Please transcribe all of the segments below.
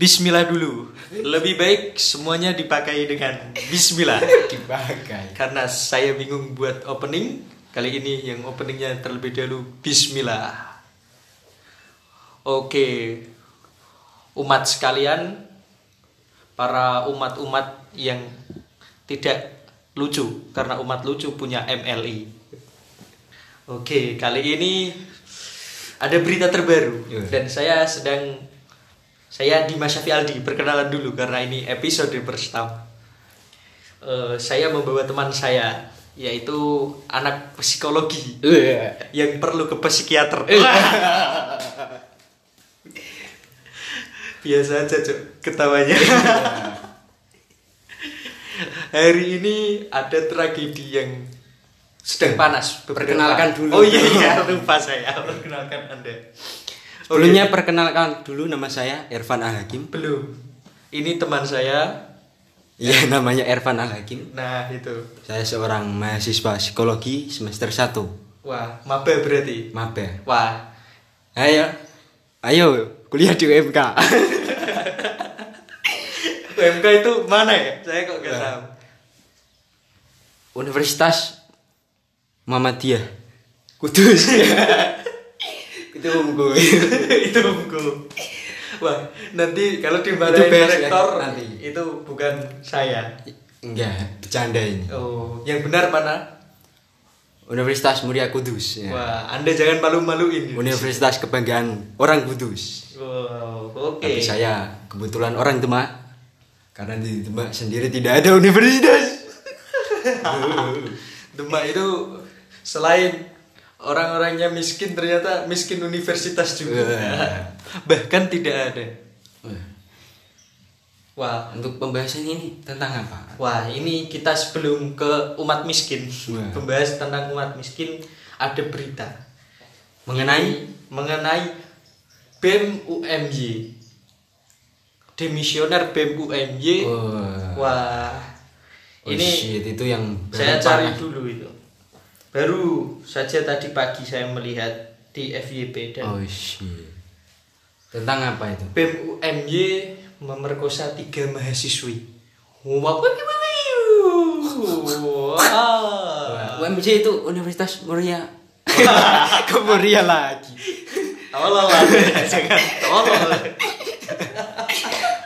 Bismillah dulu. Lebih baik semuanya dipakai dengan Bismillah. dipakai Karena saya bingung buat opening. Kali ini yang openingnya terlebih dahulu Bismillah. Oke, umat sekalian, para umat-umat yang tidak lucu karena umat lucu punya MLI. Oke, kali ini ada berita terbaru Iya. dan saya sedang saya Dimas Syafi Aldi perkenalan dulu karena ini episode pertama. Eh, saya membawa teman saya yaitu anak psikologi yang perlu ke psikiater. Biasa aja cok ketawanya. Hari ini ada tragedi yang sedang panas. beberapa- Perkenalkan dulu. Oh iya iya lupa saya perkenalkan anda. Sebelumnya perkenalkan dulu nama saya Ervan Al Hakim Belum. Ini teman saya. Iya namanya Ervan Al Hakim Nah itu. saya seorang mahasiswa psikologi semester 1 Wah maba berarti. Maba Wah ayo ayo kuliah di UMK UMK itu mana ya? Saya kok gak tahu. Universitas Muhammadiyah Kudus itu umku itu buku. Wah, nanti kalau dimarahin Itu best ya, nanti. itu bukan saya. enggak bercanda ini Oh, yang benar mana? Universitas Muria Kudus ya. Wah, Anda jangan malu-maluin. Universitas kebanggaan orang Kudus Wow, oke. Tapi saya kebetulan orang Demak karena di Demak sendiri tidak ada universitas. Demak itu selain orang-orangnya miskin ternyata miskin universitas juga. Wah. Bahkan tidak ada. Wah, Untuk pembahasan ini tentang apa? Wah, ini kita sebelum ke umat miskin, Wah. membahas tentang umat miskin, ada berita Mengenai mengenai BEM UMY. Demisioner BEM UMY. Wah. Wah. Oh, ini shit, itu yang saya cari dulu itu. Baru saja tadi pagi saya melihat di FYP dan Oh shit. Tentang apa itu? BEM UMY memerkosa tiga mahasiswi. Wah. UMJ itu Universitas Muria. Ke Muria lagi. Tolol.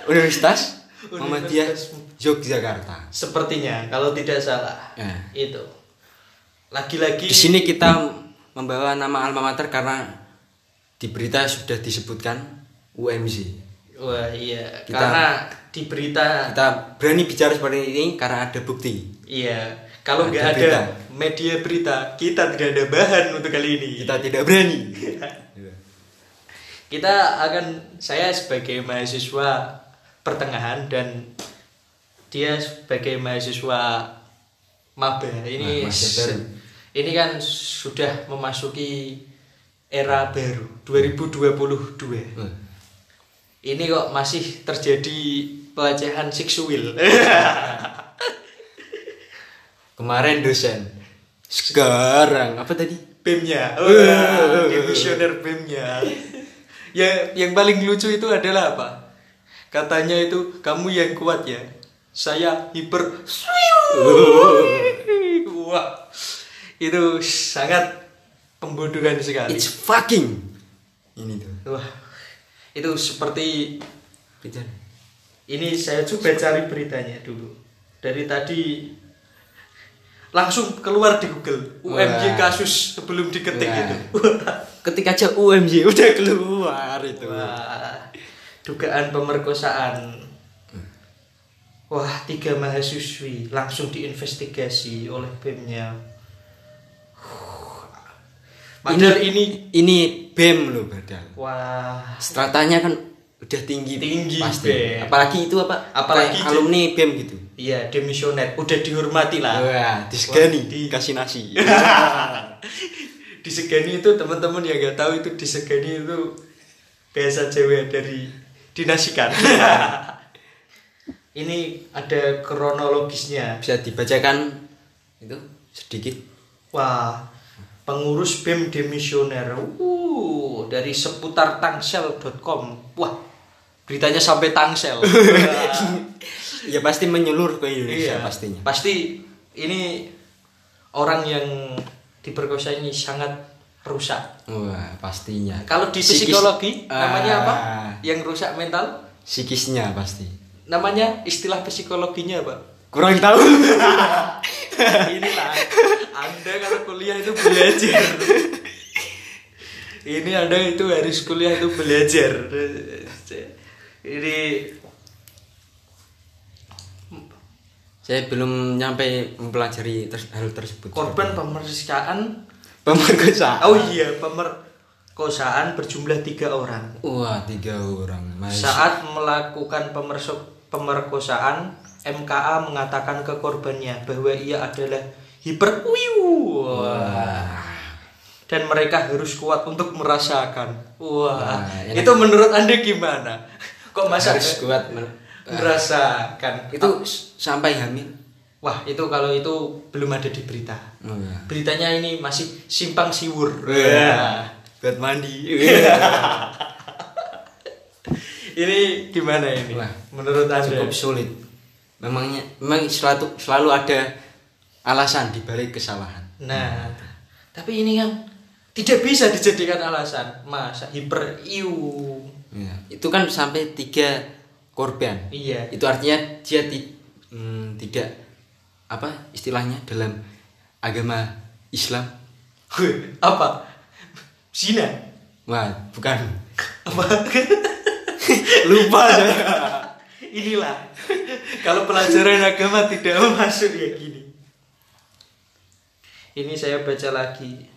Universitas Muhammadiyah Universitas- Yogyakarta. Sepertinya kalau tidak salah Ya. itu lagi-lagi Di sini kita membawa nama alma mater karena di berita sudah disebutkan UMZ. wah iya Kita- karena di berita Kita berani bicara seperti ini karena ada bukti. iya kalau Ada nggak ada berita. media berita kita tidak ada bahan untuk kali ini Kita tidak berani. kita akan saya sebagai mahasiswa pertengahan dan dia sebagai mahasiswa maba ini Nah, mahasiswa baru. Ini kan sudah memasuki era baru 2022 Wah. ini kok masih terjadi pelecehan seksual. Kemarin dosen. Sekarang. Apa tadi? BEM-nya. Wah. Wah, demisioner BEM-nya. Ya yang paling lucu itu adalah apa? Katanya itu kamu yang kuat ya. Saya hiper. Wah itu sangat pembodohan sekali It's fucking. Ini tuh. wah itu seperti Bicara. ini saya coba cari beritanya dulu dari tadi langsung keluar di Google Wah. kasus sebelum diketik Wah. itu Ketika aja UMJ udah keluar itu. Wah, dugaan pemerkosaan. Wah, tiga mahasiswi langsung diinvestigasi oleh BEM-nya. Padahal ini, ini BEM loh badal. wah, Stratanya kan udah tinggi Tinggi, pasti. BEM. Apalagi itu apa? Apalagi alumni BEM gitu. iya demisioner, udah dihormati lah. Wah, disegani, Wah, di- dikasih nasi. disegani itu teman-teman yang nggak tahu itu disegani itu bahasa Jawa dari dinasikan. ini ada kronologisnya. Bisa dibacakan itu sedikit. Wah, pengurus BEM demisioner. Uh, dari seputar tangsel.com. Wah, beritanya sampai Tangsel. ya pasti menyeluruh ke Indonesia Iya, pastinya Pasti ini orang yang diperkosa ini sangat rusak. wah pastinya Kalau di Psikis- psikologi namanya apa? Ah, Yang rusak mental? psikisnya pasti Namanya istilah psikologinya apa? kurang tahu Inilah Anda kalau kuliah itu belajar. Ini Anda itu harus kuliah itu belajar. Ini saya belum nyampe mempelajari hal tersebut korban pemerkosaan pemerkosaan Oh iya, pemerkosaan berjumlah tiga orang. wah tiga orang Mas. Saat melakukan pemerso- pemerkosaan, MKA mengatakan ke korbannya bahwa ia adalah hiper Wah. Dan mereka harus kuat untuk merasakan. Wah, Wah, enak. itu menurut Anda gimana? Kok masa harus kuat men- merasakan? itu s- sampai hamil Wah, itu kalau itu belum ada di berita. oh, ya. Beritanya ini masih simpang siur. Wah. Buat mandi. ini gimana ini? Wah, Menurut Anda? cukup sulit memangnya memang selalu selalu ada alasan di balik kesalahan Nah, tapi ini kan tidak bisa dijadikan alasan. Masa hiper iu. Ya, itu kan sampai tiga korban Iya. itu artinya dia ti- hmm, tidak apa istilahnya dalam agama Islam Apa? Zina. wah bukan Apa? lupa saya Inilah. Kalau pelajaran agama tidak masuk ya gini. Ini saya baca lagi.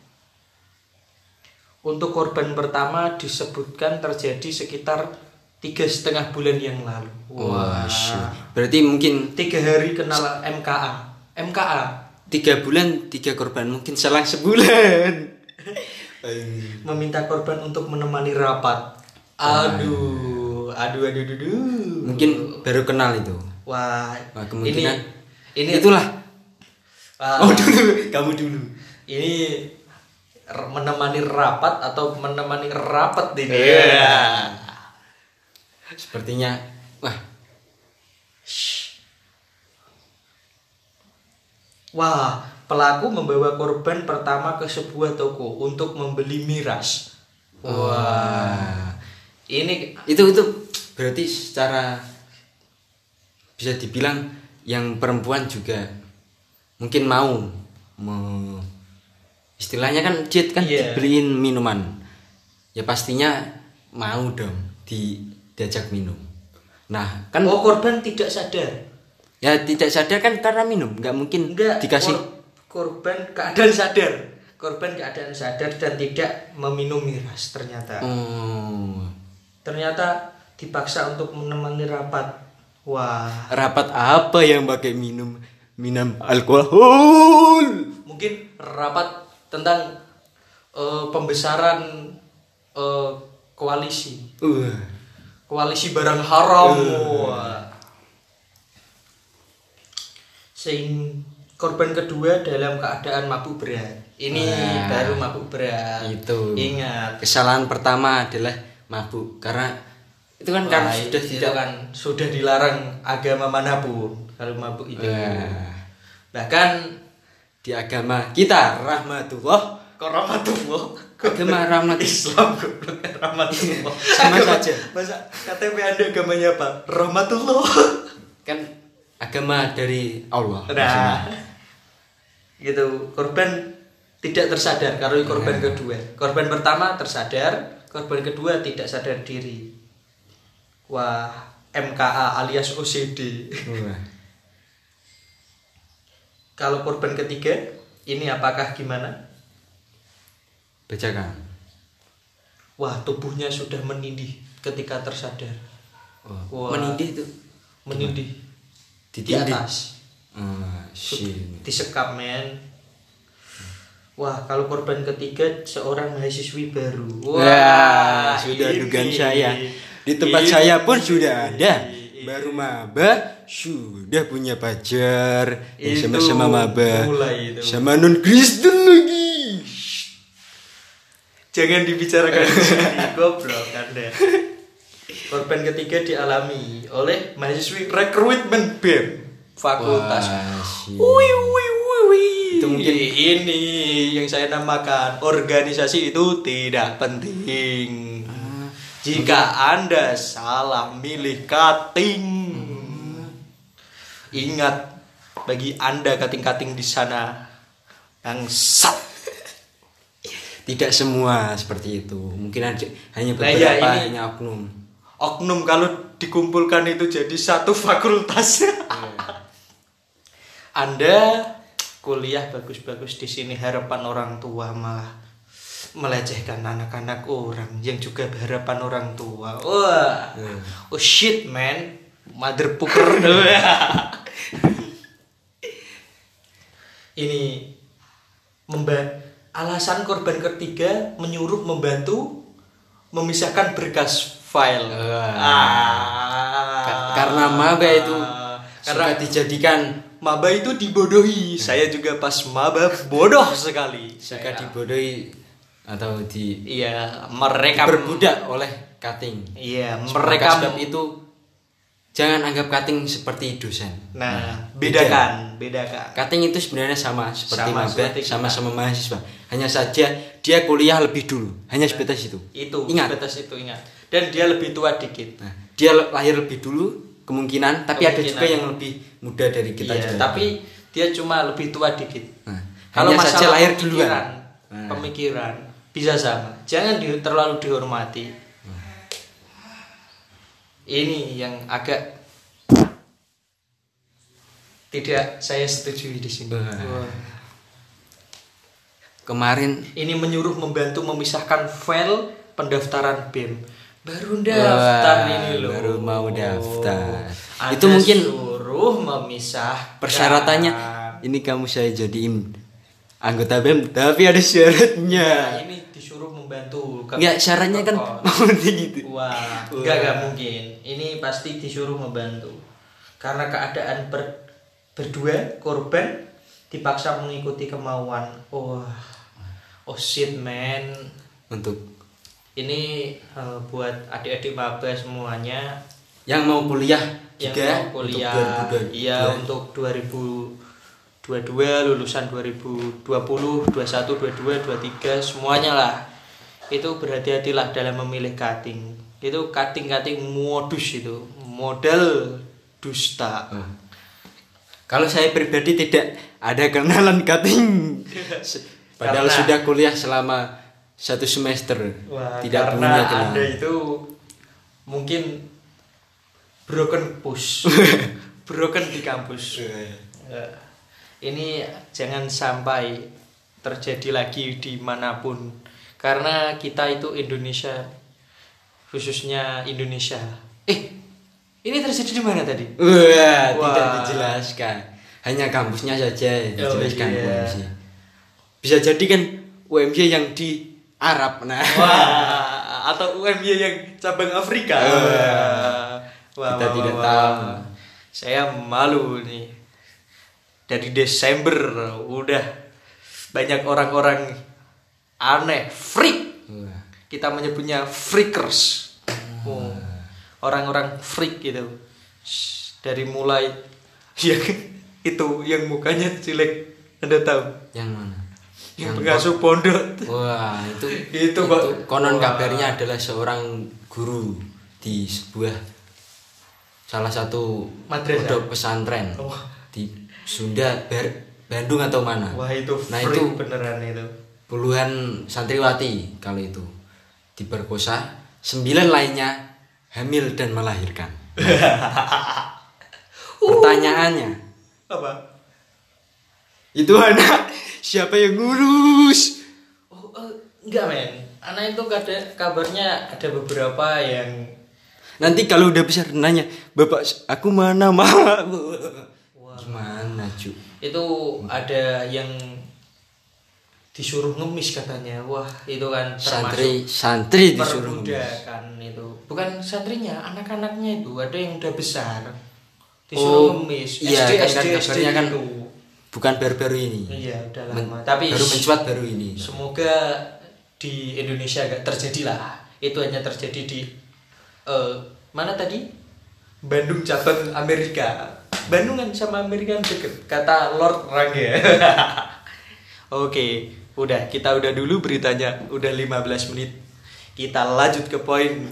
Untuk korban pertama disebutkan terjadi sekitar tiga setengah bulan yang lalu. wah berarti mungkin Tiga hari kenal MKA. MKA tiga bulan tiga korban mungkin selang sebulan meminta korban untuk menemani rapat. Aduh, aduh, aduh, aduh, aduh. mungkin baru kenal itu Wah, Wah, kemungkinan ini, ini itulah Ah, oh dulu kamu dulu ini menemani rapat atau menemani rapat ini. Iya. sepertinya wah Wah, pelaku membawa korban pertama ke sebuah toko untuk membeli miras. Wah. Ini itu itu berarti secara bisa dibilang yang perempuan juga mungkin mau me- istilahnya kan jet kan Iya. dibeliin minuman ya pastinya mau dong di diajak minum nah kan oh korban tidak sadar. ya tidak sadar kan karena minum nggak mungkin Enggak, dikasih kor- korban keadaan sadar. Korban keadaan sadar dan tidak meminum miras ternyata. oh, Ternyata dipaksa untuk menemani rapat. Wah, rapat apa yang pakai minum minum alkohol mungkin rapat tentang eh, pembesaran eh, koalisi. uh, Koalisi barang haram. Wah. Sing korban kedua dalam keadaan mabuk berat. Ini Wah. baru mabuk berat. Itu. Ingat. kesalahan pertama adalah mabuk karena itu kan kan sudah tidak kan sudah dilarang agama mana pun kalau mabuk itu. Wah. Bahkan di agama kita rahmatullah rahmatullah agama rahmat Islam rahmatullah. Sama saja. Masa KTP Anda agamanya apa? Rahmatullah. kan agama dari Allah Nah, gitu. Korban tidak tersadar kalau korban kedua. Korban pertama tersadar, korban kedua tidak sadar diri. Wah, MKA alias OCD. Wah. Kalau korban ketiga, ini apakah gimana? bacakan Wah, tubuhnya sudah menindih ketika tersadar. oh. Wah. menindih itu Menindih di Ditindih. atas. Ah, shit. Disekap, men. Wah, kalau korban ketiga seorang mahasiswi baru. Wah, sudah ini. dugaan saya. Di tempat Ini. saya pun sudah ada. Baru maba sudah punya pacar yang Itu sama-sama maba. Sama non Kristen lagi. Jangan dibicarakan di sini, goblok Anda. korban ketiga dialami oleh mahasiswi rekrutmen BEM fakultas wih, wih, wih. Itu mungkin- ini yang saya namakan organisasi itu tidak penting. Jika Anda salah milih cutting, ingat bagi Anda cutting-cutting di sana yang sat. Tidak semua seperti itu. Mungkin ada, hanya Nah, ya, beberapa ini- hanya oknum. Oknum kalau dikumpulkan itu jadi satu fakultas. Anda kuliah bagus-bagus di sini harapan orang tua malah melecehkan anak-anak orang yang juga harapan orang tua. Wah. Hmm. Oh shit man. Mother pucker. Ini memba alasan korban ketiga menyuruh membantu memisahkan berkas file. Wah. Ah. Ka- karena maba itu karena suka dijadikan maba itu dibodohi. Saya juga pas maba bodoh sekali. suka Saya- dibodohi atau di Iya, mereka berbudak oleh cutting. Iya, mereka sebab itu jangan anggap cutting seperti dosen. Nah, beda. bedakan, bedakan. Cutting itu sebenarnya sama seperti Sama maba, sama-sama mahasiswa. Hanya saja dia kuliah lebih dulu. Hanya sebatas itu. Itu Ingat. sebatas itu ingat. Dan dia lebih tua dikit. Nah, dia lahir lebih dulu kemungkinan, tapi ada Kemungkinan. juga yang lebih muda dari kita Iya, juga. tapi dia cuma lebih tua dikit. Nah, Kalau hanya saja lahir pemikiran, duluan. Nah. pemikiran bisa sama. Jangan di- terlalu dihormati. Ini yang agak tidak saya setujui di sini. Wah. Kemarin Ini menyuruh membantu memisahkan file pendaftaran BEM. Baru daftar Wah, ini loh. baru mau daftar. Anda Itu mungkin suruh memisah persyaratannya ini kamu saya jadiin anggota BEM tapi ada syaratnya. Nah, ini ke- Enggak syaratnya kan mau gitu. Wah, enggak enggak mungkin. Ini pasti disuruh membantu. Karena keadaan ber- berdua korban dipaksa mengikuti kemauan. Wah. Oh shit man. Untuk Ini eh, buat adik-adik maba semuanya yang mau kuliah yang juga mau kuliah untuk 2022. iya untuk 2022 lulusan 2020 21 22 23 semuanya lah itu berhati-hatilah dalam memilih cutting itu cutting-cutting modus itu modal dusta Oh. Kalau saya pribadi tidak ada kenalan cutting. Padahal Karena- sudah kuliah selama satu semester. Wah, tidak karena punya kenalan. anda itu mungkin broken push broken di kampus Eh, ini jangan sampai terjadi lagi di mana pun karena kita itu Indonesia khususnya Indonesia eh ini terjadi di mana tadi Wah, Wah. tidak dijelaskan. Hanya kampusnya saja yang Oh, dijelaskan iya. UMC. Bisa jadi kan UMC yang di Arab. Nah, wah atau UMY yang cabang Afrika Wah. Kita tidak tahu. saya malu nih dari Desember udah banyak orang-orang aneh freak Wah. kita menyebutnya freakers Oh, orang-orang freak gitu dari mulai yang itu yang mukanya jelek anda tahu yang mana? yang pengasuh pondok Wah, itu Itu, Pak. konon Wah. kabarnya adalah seorang guru di sebuah salah satu Madrasah. pondok pesantren Oh. di Sunda, Bandung atau mana? wah itu Nah, itu- beneran itu puluhan santriwati kalau itu diperkosa, sembilan lainnya hamil dan melahirkan. Pertanyaannya, apa itu anak siapa yang ngurus? oh eh, enggak men anak itu ada kabarnya ada beberapa yang Nanti kalau udah besar nanya, bapak aku mana mama? Gimana cu? itu ada yang disuruh ngemis katanya. Wah itu kan Santri termasuk santri disuruh ngemis. perbudakan itu. Bukan santrinya anak-anaknya itu. Ada yang udah besar disuruh Oh, ngemis. iya, SD kan- SD kan SD kan itu Bukan baru-baru ini. iya udah Men- lama. Tapi baru mencuat baru ini. semoga di Indonesia gak terjadi lah. Itu hanya terjadi di eh mana tadi? Bandung cabang Amerika. Bandung kan sama Amerika kan deket. Kata Lord Rangga Oke udah kita udah dulu beritanya udah 15 menit kita lanjut ke poin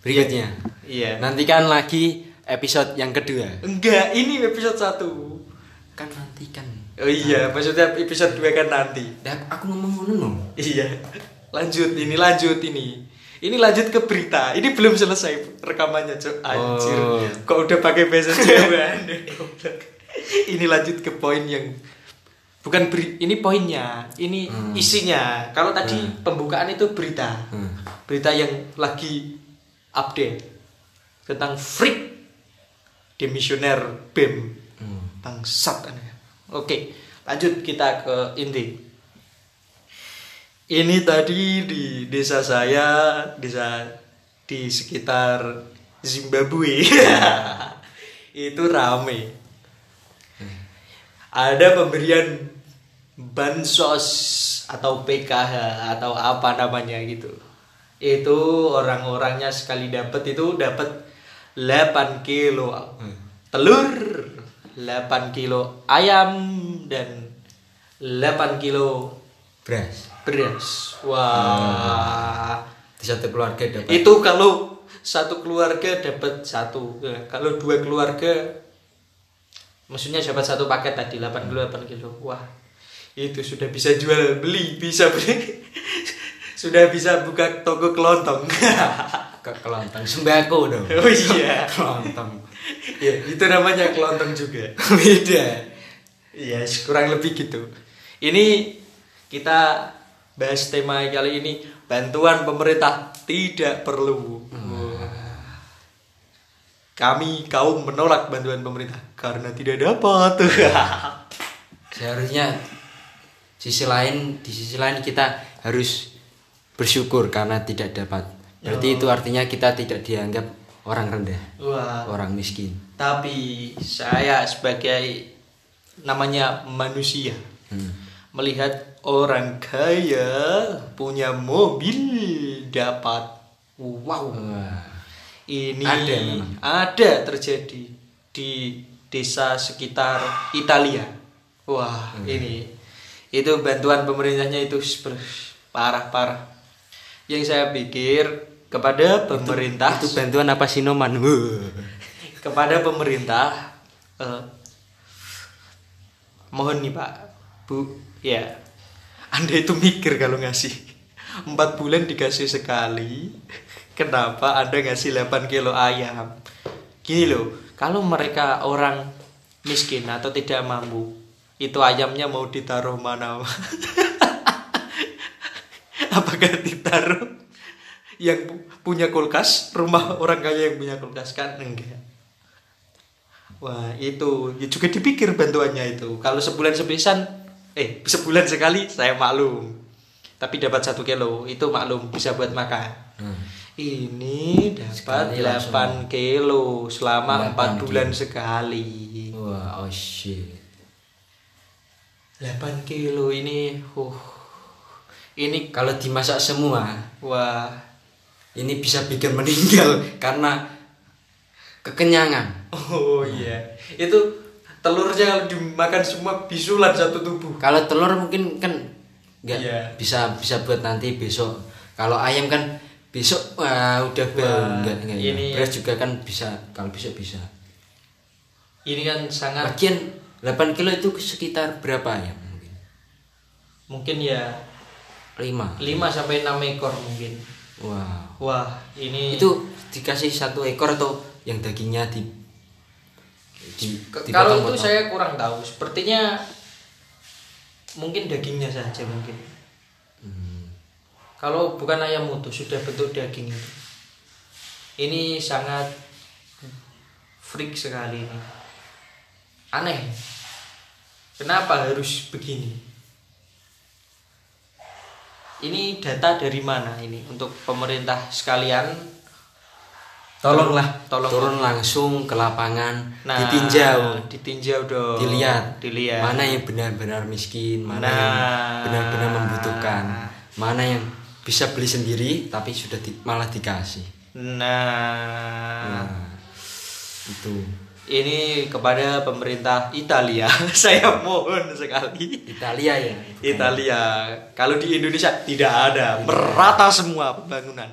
Berikutnya. iya Nantikan lagi episode yang kedua. enggak ini episode 1 Kan nantikan. oh iya maksudnya episode 2 kan nanti Dah aku ngomong ngono no. Iya. Lanjut ini lanjut ini. Ini lanjut ke berita. Ini belum selesai rekamannya, Cok. Anjir. Oh. Kok udah pakai bahasa Jawa? ini lanjut ke poin yang bukan beri, ini poinnya, ini Hmm. isinya. Kalau tadi pembukaan itu berita. Hmm. Berita yang lagi update tentang freak demisioner BEM. Hmm. Bangsat. Oke, lanjut kita ke inti. Ini tadi di desa saya, desa di sekitar Zimbabwe. itu rame. Ada pemberian bansos atau PKH atau apa namanya gitu. Itu orang-orangnya sekali dapat itu dapat 8 kilo telur, 8 kilo ayam dan 8 kilo Beras. beras. Wah. Di satu keluarga dapat. Itu kalau satu keluarga dapat satu. Ya, kalau dua keluarga maksudnya dapat satu paket tadi 8 kilo 8 kilo. Wah. Itu sudah bisa jual beli, bisa beli. sudah bisa buka toko kelontong. ke kelontong sembako dong. oh iya. kelontong. ya, itu namanya kelontong juga. Beda. Iya, kurang lebih gitu. Ini kita bahas tema kali ini bantuan pemerintah tidak perlu. Kami kaum menolak bantuan pemerintah karena tidak dapat. Seharusnya sisi lain di sisi lain kita harus bersyukur karena tidak dapat. Berarti itu artinya kita tidak dianggap orang rendah, Wah. orang miskin. Tapi saya sebagai namanya manusia Hmm. melihat orang kaya punya mobil dapat wow Wah. ini Ada memang. ada terjadi di desa sekitar Italia wah Hmm. ini itu bantuan pemerintahnya itu super parah parah yang saya pikir kepada pemerintah Itu bantuan apa sinoman? kepada pemerintah eh, mohon nih pak. Bu ya. Anda itu mikir kalau ngasih empat bulan dikasih sekali kenapa anda ngasih 8 kilo ayam? Gini loh kalau mereka orang miskin atau tidak mampu itu ayamnya mau ditaruh mana? Apakah ditaruh yang pu- punya kulkas? Rumah orang kaya yang punya kulkas kan? Enggak. Wah itu ya juga dipikir bantuannya itu. Kalau sebulan sepisan eh sebulan sekali saya maklum. Tapi dapat satu kilo itu maklum bisa buat makan. Hmm. ini dapat Sekali langsung. 8 kilo selama 8 4 bulan sekali. Wah, oh shit. 8 kilo ini uh ini Kalau dimasak semua, wah ini bisa bikin meninggal karena kekenyangan. Oh iya, itu telurnya dimakan semua bisulan satu tubuh. Kalau telur mungkin kan nggak Iya. bisa bisa buat nanti besok. Kalau ayam kan besok wah udah Wah, enggak enggak. ini- Beras juga kan bisa kalau besok bisa. Ini kan sangat Lagian 8 kilo itu sekitar berapa ayam mungkin? mungkin ya 5. 5 sampai 6 ekor mungkin. Wah. Wah, ini Itu dikasih satu ekor atau yang dagingnya di di kalau itu saya kurang tahu. Sepertinya mungkin dagingnya saja mungkin. Hmm. Kalau bukan ayam utuh sudah bentuk daging itu. Ini sangat freak sekali ini. Aneh. Kenapa harus begini? Ini data dari mana ini untuk pemerintah sekalian? Tolonglah, Tolong. turun langsung ke lapangan, Nah, ditinjau, ditinjau dong. dilihat, dilihat. mana yang benar-benar miskin, mana Nah. yang benar-benar membutuhkan, mana yang bisa beli sendiri tapi sudah di- malah dikasih. Nah, Nah, itu ini kepada pemerintah Italia, saya mohon sekali. Italia ya. Italia, kalau di Indonesia tidak ada, merata semua pembangunan.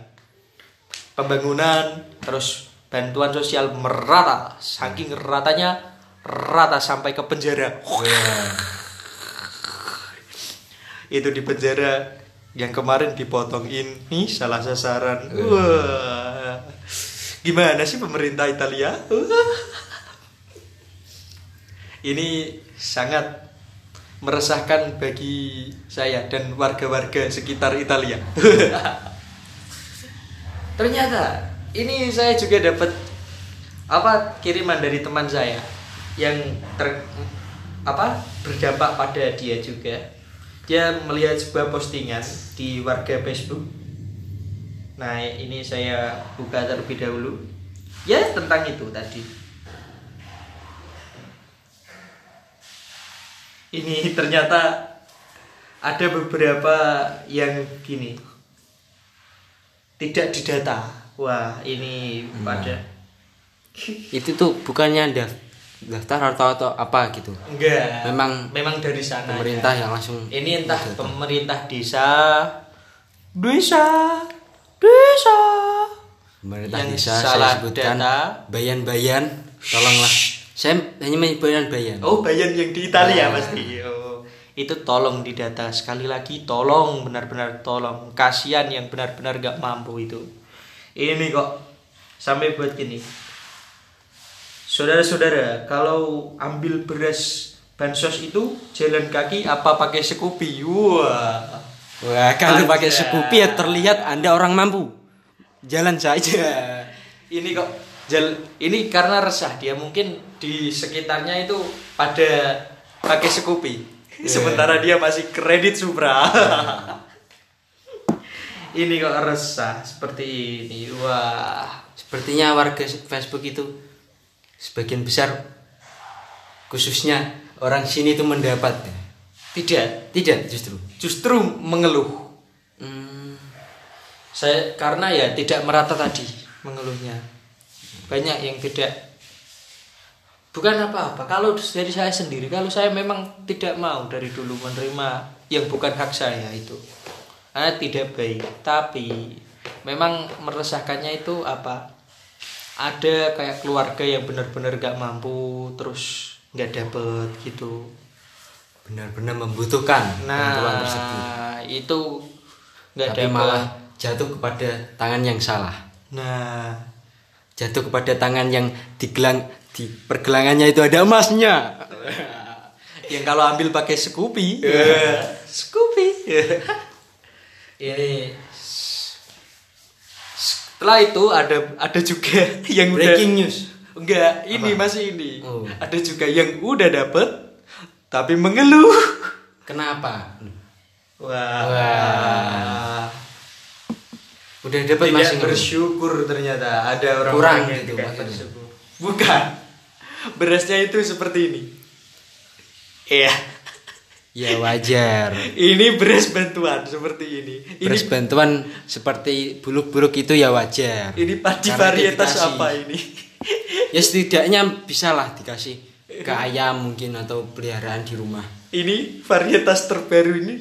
Pembangunan, terus bantuan sosial merata, saking ratanya rata sampai ke penjara. Wah. Itu di penjara yang kemarin dipotong ini salah sasaran. Wah. Gimana sih pemerintah Italia? Wah. Ini sangat meresahkan bagi saya dan warga-warga sekitar Italia. Ternyata ini saya juga dapat apa kiriman dari teman saya yang ter apa berdampak pada dia juga. Dia melihat sebuah postingan di warga Facebook. Nah, ini saya buka terlebih dahulu. Ya, tentang itu tadi. Ini ternyata ada beberapa yang gini. Tidak didata. Wah, ini pada Itu tuh bukannya daf- daftar atau atau apa gitu. enggak. Memang memang dari sana. Pemerintah yang langsung Ini entah data. pemerintah desa, desa, desa. pemerintah yang desa salah saya sebutkan bayan-bayan tolonglah saya hanya menyebutkan bayan Oh, bayan yang di Italia Nah. pasti. Oh, itu tolong didata sekali lagi, tolong benar-benar tolong. Kasihan yang benar-benar gak mampu itu. Ini kok sampai buat gini. Saudara-saudara, kalau ambil beras bansos itu jalan kaki apa pakai Scoopy? Wah. wah kalau pakai. Scoopy ya terlihat anda orang mampu jalan saja ini kok jal ini karena resah dia. Mungkin di sekitarnya itu pada pakai Scoopy. Sementara dia masih kredit Supra. Ini kok resah seperti ini. Wah. Sepertinya warga Facebook itu sebagian besar khususnya orang sini itu mendapat. Tidak. Tidak justru. Justru mengeluh. Hmm, saya karena ya tidak merata tadi mengeluhnya banyak yang tidak. Bukan apa-apa. Kalau dari saya sendiri kalau saya memang tidak mau dari dulu menerima yang bukan hak saya itu. Ah, tidak baik. Tapi memang meresahkannya itu apa? Ada kayak keluarga yang benar-benar gak mampu terus nggak dapet gitu. Benar-benar membutuhkan bantuan tersebut nah itu nggak tapi dapet. malah jatuh kepada tangan yang salah. Nah jatuh kepada tangan yang digelang di pergelangannya itu ada emasnya. Yang kalau ambil pakai Scoopy. Scoopy. Ini. Setelah itu ada ada juga yang udah- breaking news. Enggak ini masih ini. Oh. ada juga yang udah dapet tapi mengeluh. Kenapa? Wah, Wah. Udah dapat masih bersyukur ternyata ada orang Kurang yang gitu tidak maksudnya. bersyukur. Bukan. Berasnya itu seperti ini. Iya. Ya wajar. Ini beras bantuan seperti ini. Ini beras bantuan seperti buluk-buluk itu ya wajar. Ini padi varietas dikasih. apa ini? Ya setidaknya bisa lah dikasih ke ayam mungkin atau peliharaan di rumah. Ini varietas terbaru ini.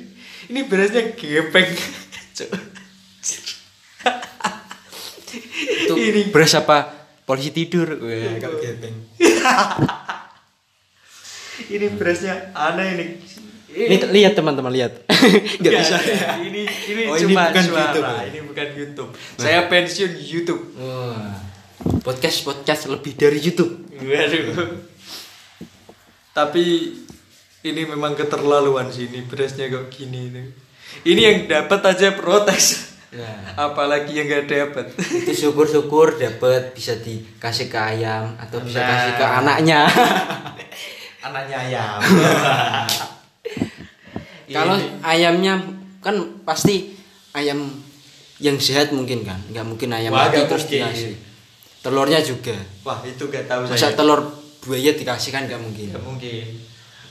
Ini berasnya gepeng Cuk. Itu ini. beras apa? Polisi tidur. Kalau gepeng. ini berasnya aneh ini. Ini lihat teman-teman lihat. Nggak Enggak, bisa. ini ini Oh, ini cuma bukan suara. YouTube. Ya? ini bukan YouTube. Saya pensiun YouTube. Wah, podcast podcast lebih dari YouTube. Waduh. Tapi ini memang keterlaluan sih ini berasnya kok gini ini. Ini yang dapat aja protes. Ya. Apalagi yang nggak dapat. itu syukur-syukur dapat bisa dikasih ke ayam atau bisa Nah. kasih ke anaknya Anaknya ayam. kalau ayamnya kan pasti ayam yang sehat mungkin kan nggak mungkin ayam Wah, mati terus mungkin. dikasih telurnya juga Wah, itu gak tahu masa saya. telur buaya dikasih kan nggak mungkin Nggak mungkin.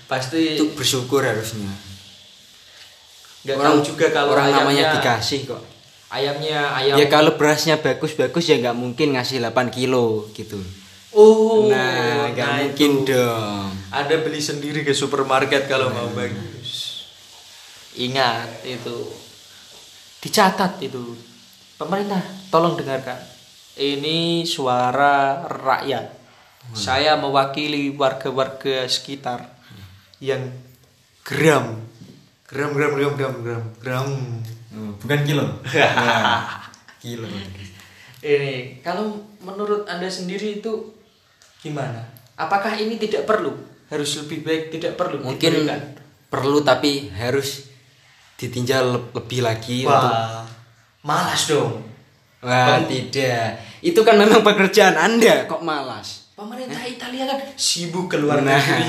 Pasti itu bersyukur harusnya nggak tahu juga kalau orang namanya dikasih kok ayamnya ayam Ya kalau berasnya bagus-bagus ya nggak mungkin ngasih 8 kilo gitu. oh nah, nggak nah mungkin itu. dong. Anda beli sendiri ke supermarket kalau mau bagus. Ingat itu. Dicatat itu. Pemerintah, tolong dengarkan. Ini suara rakyat. Saya mewakili warga-warga sekitar yang gram gram gram gram gram gram gram bukan kilo. kilo. ini kalau menurut anda sendiri itu gimana apakah ini tidak perlu harus lebih baik tidak perlu Mungkin diberikan? perlu tapi harus ditinjau le- lebih lagi untuk wah malas dong Wah, tidak. Itu kan memang pekerjaan Anda kok malas. pemerintah Italia kan sibuk ke luar Nah. negeri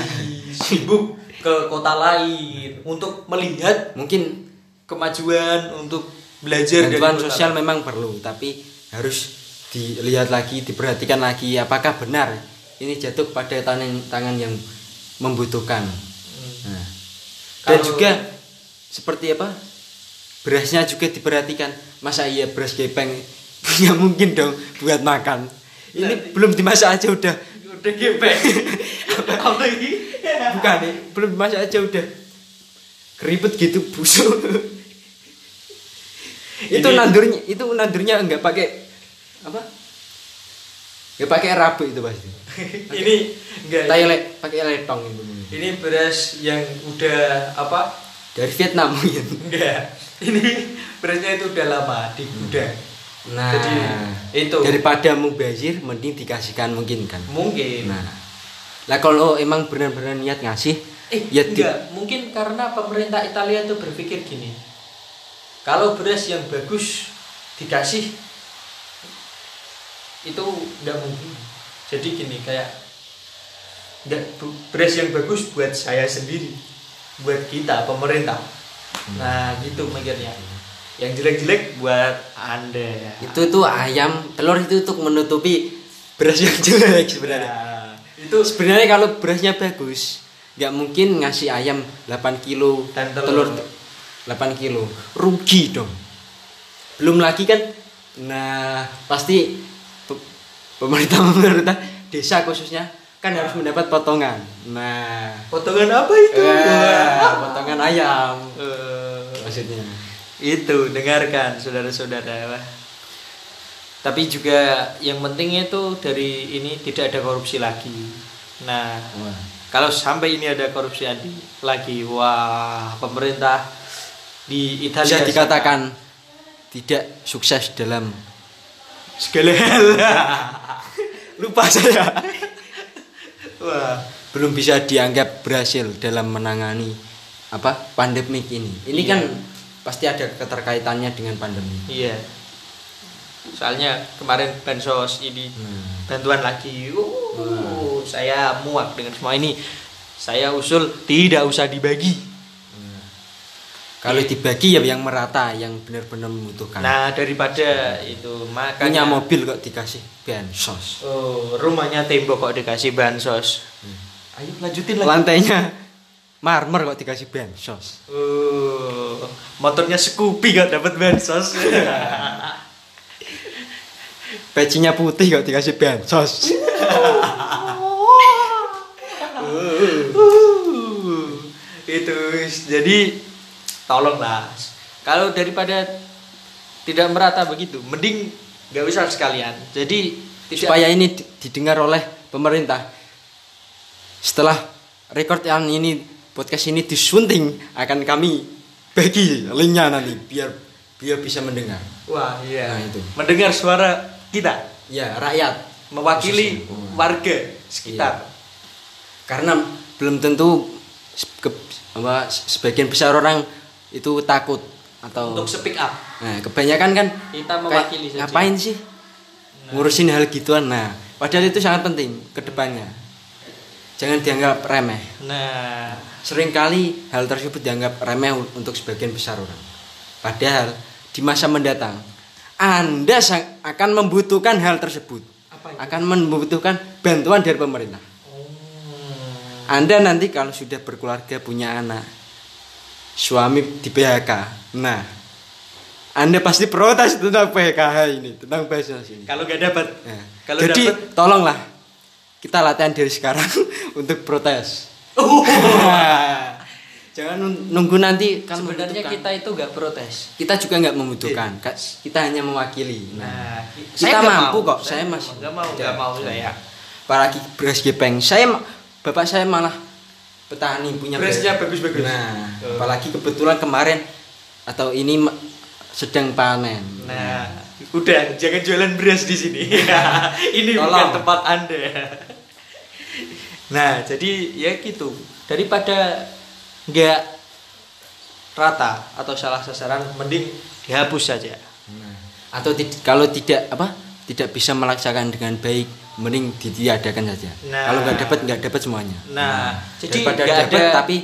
sibuk ke kota lain untuk melihat Mungkin kemajuan untuk belajar dari bantuan sosial memang perlu, tapi harus dilihat lagi, diperhatikan lagi apakah benar ini jatuh pada tangan tangan yang membutuhkan. Nah, dan Kalau- juga seperti apa? Berasnya juga diperhatikan. Masa iya beras gepeng punya mungkin dong buat makan. Ini belum dimasak aja udah udah gepeng apa lagi bukan nih, belum dimasak aja udah keriput gitu busuk. itu Ini- nandurnya itu nandurnya enggak pakai apa? Enggak pakai rabu itu pasti. ini enggak Tayele pakai letong itu. ini beras yang udah apa Dari Vietnam mungkin. enggak ini berasnya itu udah lama di gudang Nah, Jadi, itu. daripada mubazir mending dikasihkan mungkin kan. mungkin Nah, lah kalau emang benar-benar niat ngasih, eh ya di- enggak mungkin karena pemerintah Italia itu berpikir gini kalau beras yang bagus dikasih itu enggak mungkin jadi gini kayak enggak bu- beras yang bagus buat saya sendiri buat kita pemerintah nah gitu mikirnya yang jelek-jelek buat anda itu tuh ayam telur itu untuk menutupi beras yang jelek sebenarnya. Nah, itu Sebenarnya kalau berasnya bagus, nggak mungkin ngasih ayam 8 kilo Dan telur. 8 kilo. Rugi dong. Belum lagi kan nah pasti pe- pemerintah pemerintah desa khususnya kan harus mendapat potongan. Nah, potongan apa itu wah, potongan ayam Eh, maksudnya. itu dengarkan saudara-saudara tapi juga yang pentingnya itu dari ini tidak ada korupsi lagi nah Wah. kalau sampai ini ada korupsi lagi wah pemerintah di Italia Bisa dikatakan tidak sukses dalam segala hal lupa saya wah belum bisa dianggap berhasil dalam menangani apa pandemik ini. Ini Iya. kan pasti ada keterkaitannya dengan pandemi. iya soalnya kemarin bansos ini Hmm. bantuan lagi uh, saya muak dengan semua ini saya usul tidak usah dibagi Kalau dibagi ya yang merata, yang benar-benar membutuhkan. nah daripada itu Punya makanya mobil kok dikasih bansos. oh, rumahnya tembok kok dikasih bansos ayo lanjutin lagi Lantainya marmer kok dikasih bansos. oh, motornya Scoopy kok dapat bansos Pecinya putih kok dikasih bansos. Uh, itu jadi tolonglah kalau daripada tidak merata begitu mending nggak usah sekalian jadi tidak Supaya ini di- didengar oleh pemerintah. Setelah record yang ini podcast ini disunting akan kami bagi linknya nanti biar biar bisa mendengar. wah iya Nah, itu. mendengar suara kita Ya rakyat mewakili Khususnya. Warga sekitar karena belum tentu ke- apa, sebagian besar orang itu takut atau untuk speak up. Nah kebanyakan kan kita kayak, mewakili saja. Ngapain sih ngurusin hal gituan? Nah padahal itu sangat penting ke depannya. Jangan dianggap remeh. Nah. Seringkali hal tersebut dianggap remeh untuk sebagian besar orang. Padahal di masa mendatang anda akan membutuhkan hal tersebut. Apa itu? akan membutuhkan bantuan dari pemerintah. Hmm. anda nanti kalau sudah berkeluarga punya anak, suami di PHK, nah Anda pasti protes tentang PKH ini, tentang PSNS ini. Kalau nggak dapat, Nah, kalau jadi dapat, tolonglah kita latihan dari sekarang untuk protes. Oh. Jangan nun- nunggu nanti kan sebenarnya kita itu nggak protes. kita juga nggak membutuhkan. Ka- Kita hanya mewakili. Nah, Nah, kita mampu mau. kok. Saya nggak masih- mau. nggak mau, nggak mau saya. apalagi beras gepeng. Saya bapak saya malah petani punya beras. bagus-bagus. Nah, Oh. apalagi kebetulan kemarin atau ini sedang panen. Nah, udah jangan jualan beras di sini. Ini bukan Tolong. tempat Anda. Nah, jadi ya gitu. Daripada nggak rata atau salah sasaran, mending dihapus saja. Nah, atau tid- kalau tidak apa tidak bisa melaksanakan dengan baik mending ditiadakan saja Nah. kalau nggak dapat nggak dapat semuanya Nah, jadi daripada nggak dapat ada tapi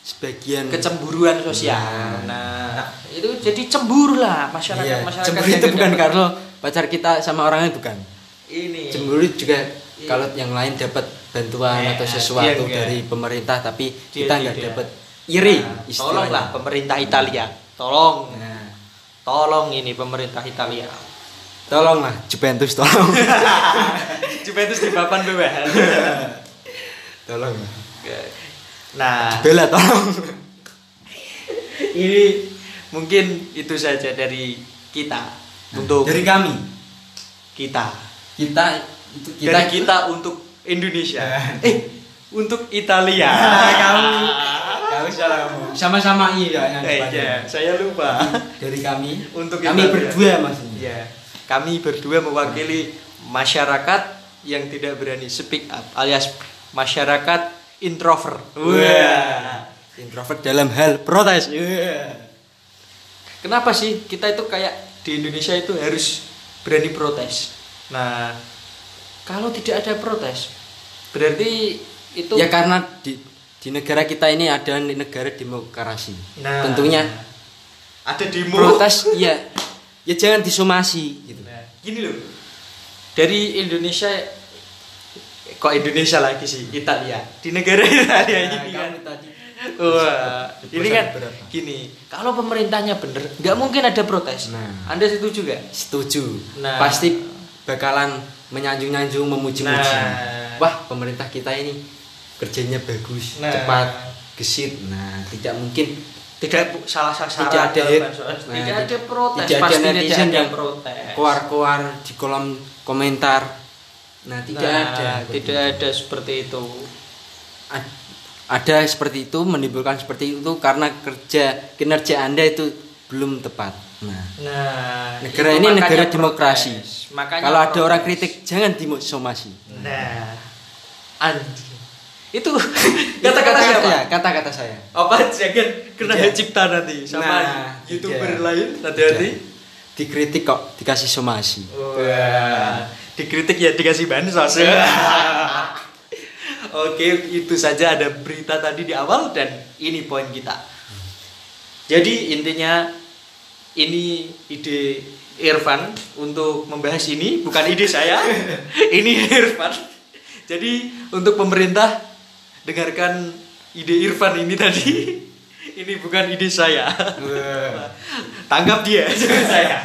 sebagian Kecemburuan sosial. Nah, itu jadi cemburu lah masyarakat Iya, masyarakat. cemburu itu bukan dapat- karena pacar kita sama orangnya bukan ini. cemburu juga Iya. kalau yang lain dapat bantuan Nah, atau iya sesuatu enggak. dari pemerintah tapi Dia kita nggak dapat iri Nah, tolonglah pemerintah Italia. Tolong. Nah, Tolong ini pemerintah Italia. Tolonglah Juventus tolong Juventus di papan bawah. tolong Nah, bela tolong ini mungkin itu saja dari kita untuk dari kami kita. kita itu kita Dari kita untuk Indonesia. eh, untuk Italia. kamu kamu salah ngomong sama-sama iya yang Eh, iya, saya lupa. dari kami Untuk kami Italia. berdua maksudnya Iya. Kami berdua mewakili masyarakat yang tidak berani speak up alias masyarakat introvert. Wah. introvert dalam hal protes Iya. Kenapa sih kita itu kayak di Indonesia itu harus berani protes? Nah, kalau tidak ada protes, berarti itu ya karena di di negara kita ini ada negara demokrasi Nah. tentunya ada demo. protes ya ya jangan disomasi gitu Nah, gini loh. Dari Indonesia kok Indonesia lagi sih Italia di negara Italia ini kan tadi Wah, ini kan berapa? gini, kalau pemerintahnya bener, nggak mungkin ada protes. Nah. Anda setuju gak? setuju Nah. pasti bakalan menyanjung-nyanjung memuji-muji Nah. wah pemerintah kita ini kerjanya bagus Nah. cepat gesit nah tidak mungkin Tidak salah sasaran. tidak ada bansos. nah, tidak ada protes. tidak ada netizen tidak ada yang protes. koar-koar di kolom komentar nah tidak Nah, ada Tidak ada seperti itu. Ad- ada seperti itu menimbulkan seperti itu karena kerja kinerja anda itu belum tepat nah Nah, negara ini negara protes. demokrasi Makanya kalau ada protes. orang kritik jangan dimosomasi Nah, anjing. Itu kata-kata siapa? ya kata-kata saya Apa jangan kena hak cipta nanti sama Nah, youtuber lain hati-hati. dikritik kok dikasih somasi Wah, dikritik ya dikasih bansos. Oke, itu saja ada berita tadi di awal dan ini poin kita. Jadi intinya ini ide Irfan untuk membahas ini bukan ide saya. ini Irfan. Jadi untuk pemerintah dengarkan ide Irfan ini tadi. ini bukan ide saya. Tanggap dia, jangan saya.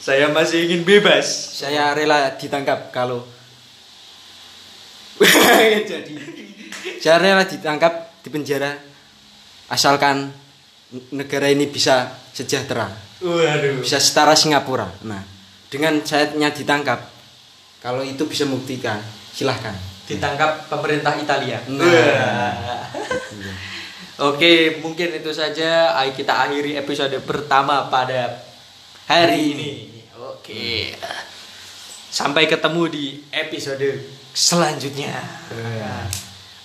Saya masih ingin bebas. saya rela ditangkap kalau jadi saya rela ditangkap di penjara asalkan negara ini bisa sejahtera Waduh. bisa setara Singapura nah dengan sayanya ditangkap kalau itu bisa membuktikan silahkan Ditangkap pemerintah Italia. Nah. Wah. Oke, mungkin itu saja. Ayo kita akhiri episode pertama pada hari ini. Oke. Sampai ketemu di episode selanjutnya.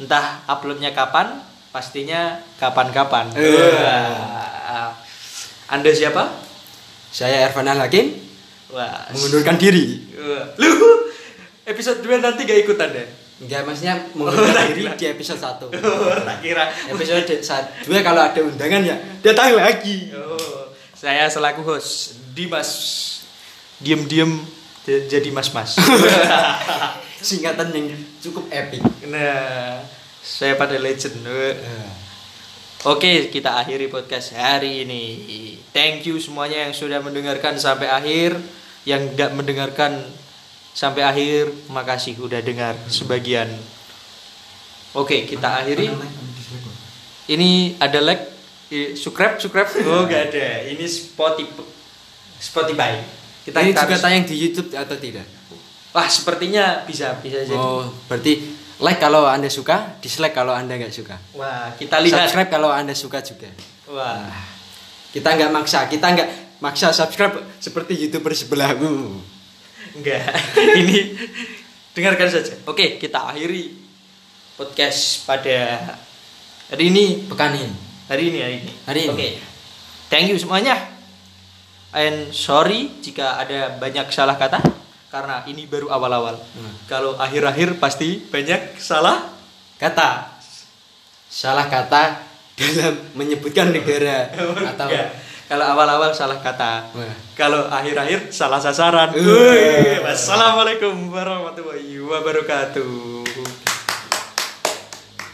Entah uploadnya kapan, pastinya kapan-kapan. Wah. Anda siapa? saya Ervan Al Hakim Wah. mengundurkan diri. Lu episode 2 nanti gak ikutan deh. Enggak maksudnya mengundurkan tak diri di episode 1 tak kira. episode 1 kalau ada undangan ya datang lagi Oh, saya selaku host Dimas diem-diem jadi mas-mas. singkatan yang cukup epic nah, saya pada legend. Oke, kita akhiri podcast hari ini. Thank you semuanya yang sudah mendengarkan sampai akhir. Yang tidak mendengarkan sampai akhir, makasih udah dengar sebagian. Oke, kita akhiri. Ini ada like, I- subscribe, subscribe. Oh, gak ada. Ini Spotify. Spotify. Kita Ini kita juga harus- tayang di YouTube atau tidak? Wah, sepertinya bisa bisa jadi. Oh, berarti like kalau anda suka, dislike kalau anda nggak suka. Wah, kita lihat. Subscribe kalau anda suka juga. Wah. Kita nggak maksa, kita nggak maksa subscribe seperti youtuber sebelahmu. Enggak. Ini dengarkan saja. Oke, kita akhiri podcast pada hari ini. Pekan ini. Hari ini, hari ini. Hari ini. Oke. Thank you semuanya. And sorry jika ada banyak salah kata karena ini baru awal-awal. Hmm. Kalau akhir-akhir pasti banyak salah Kata salah kata dalam menyebutkan negara atau. Kalau awal-awal salah kata. Wah. Kalau akhir-akhir salah sasaran. Uh. Wih, Wassalamualaikum warahmatullahi wabarakatuh.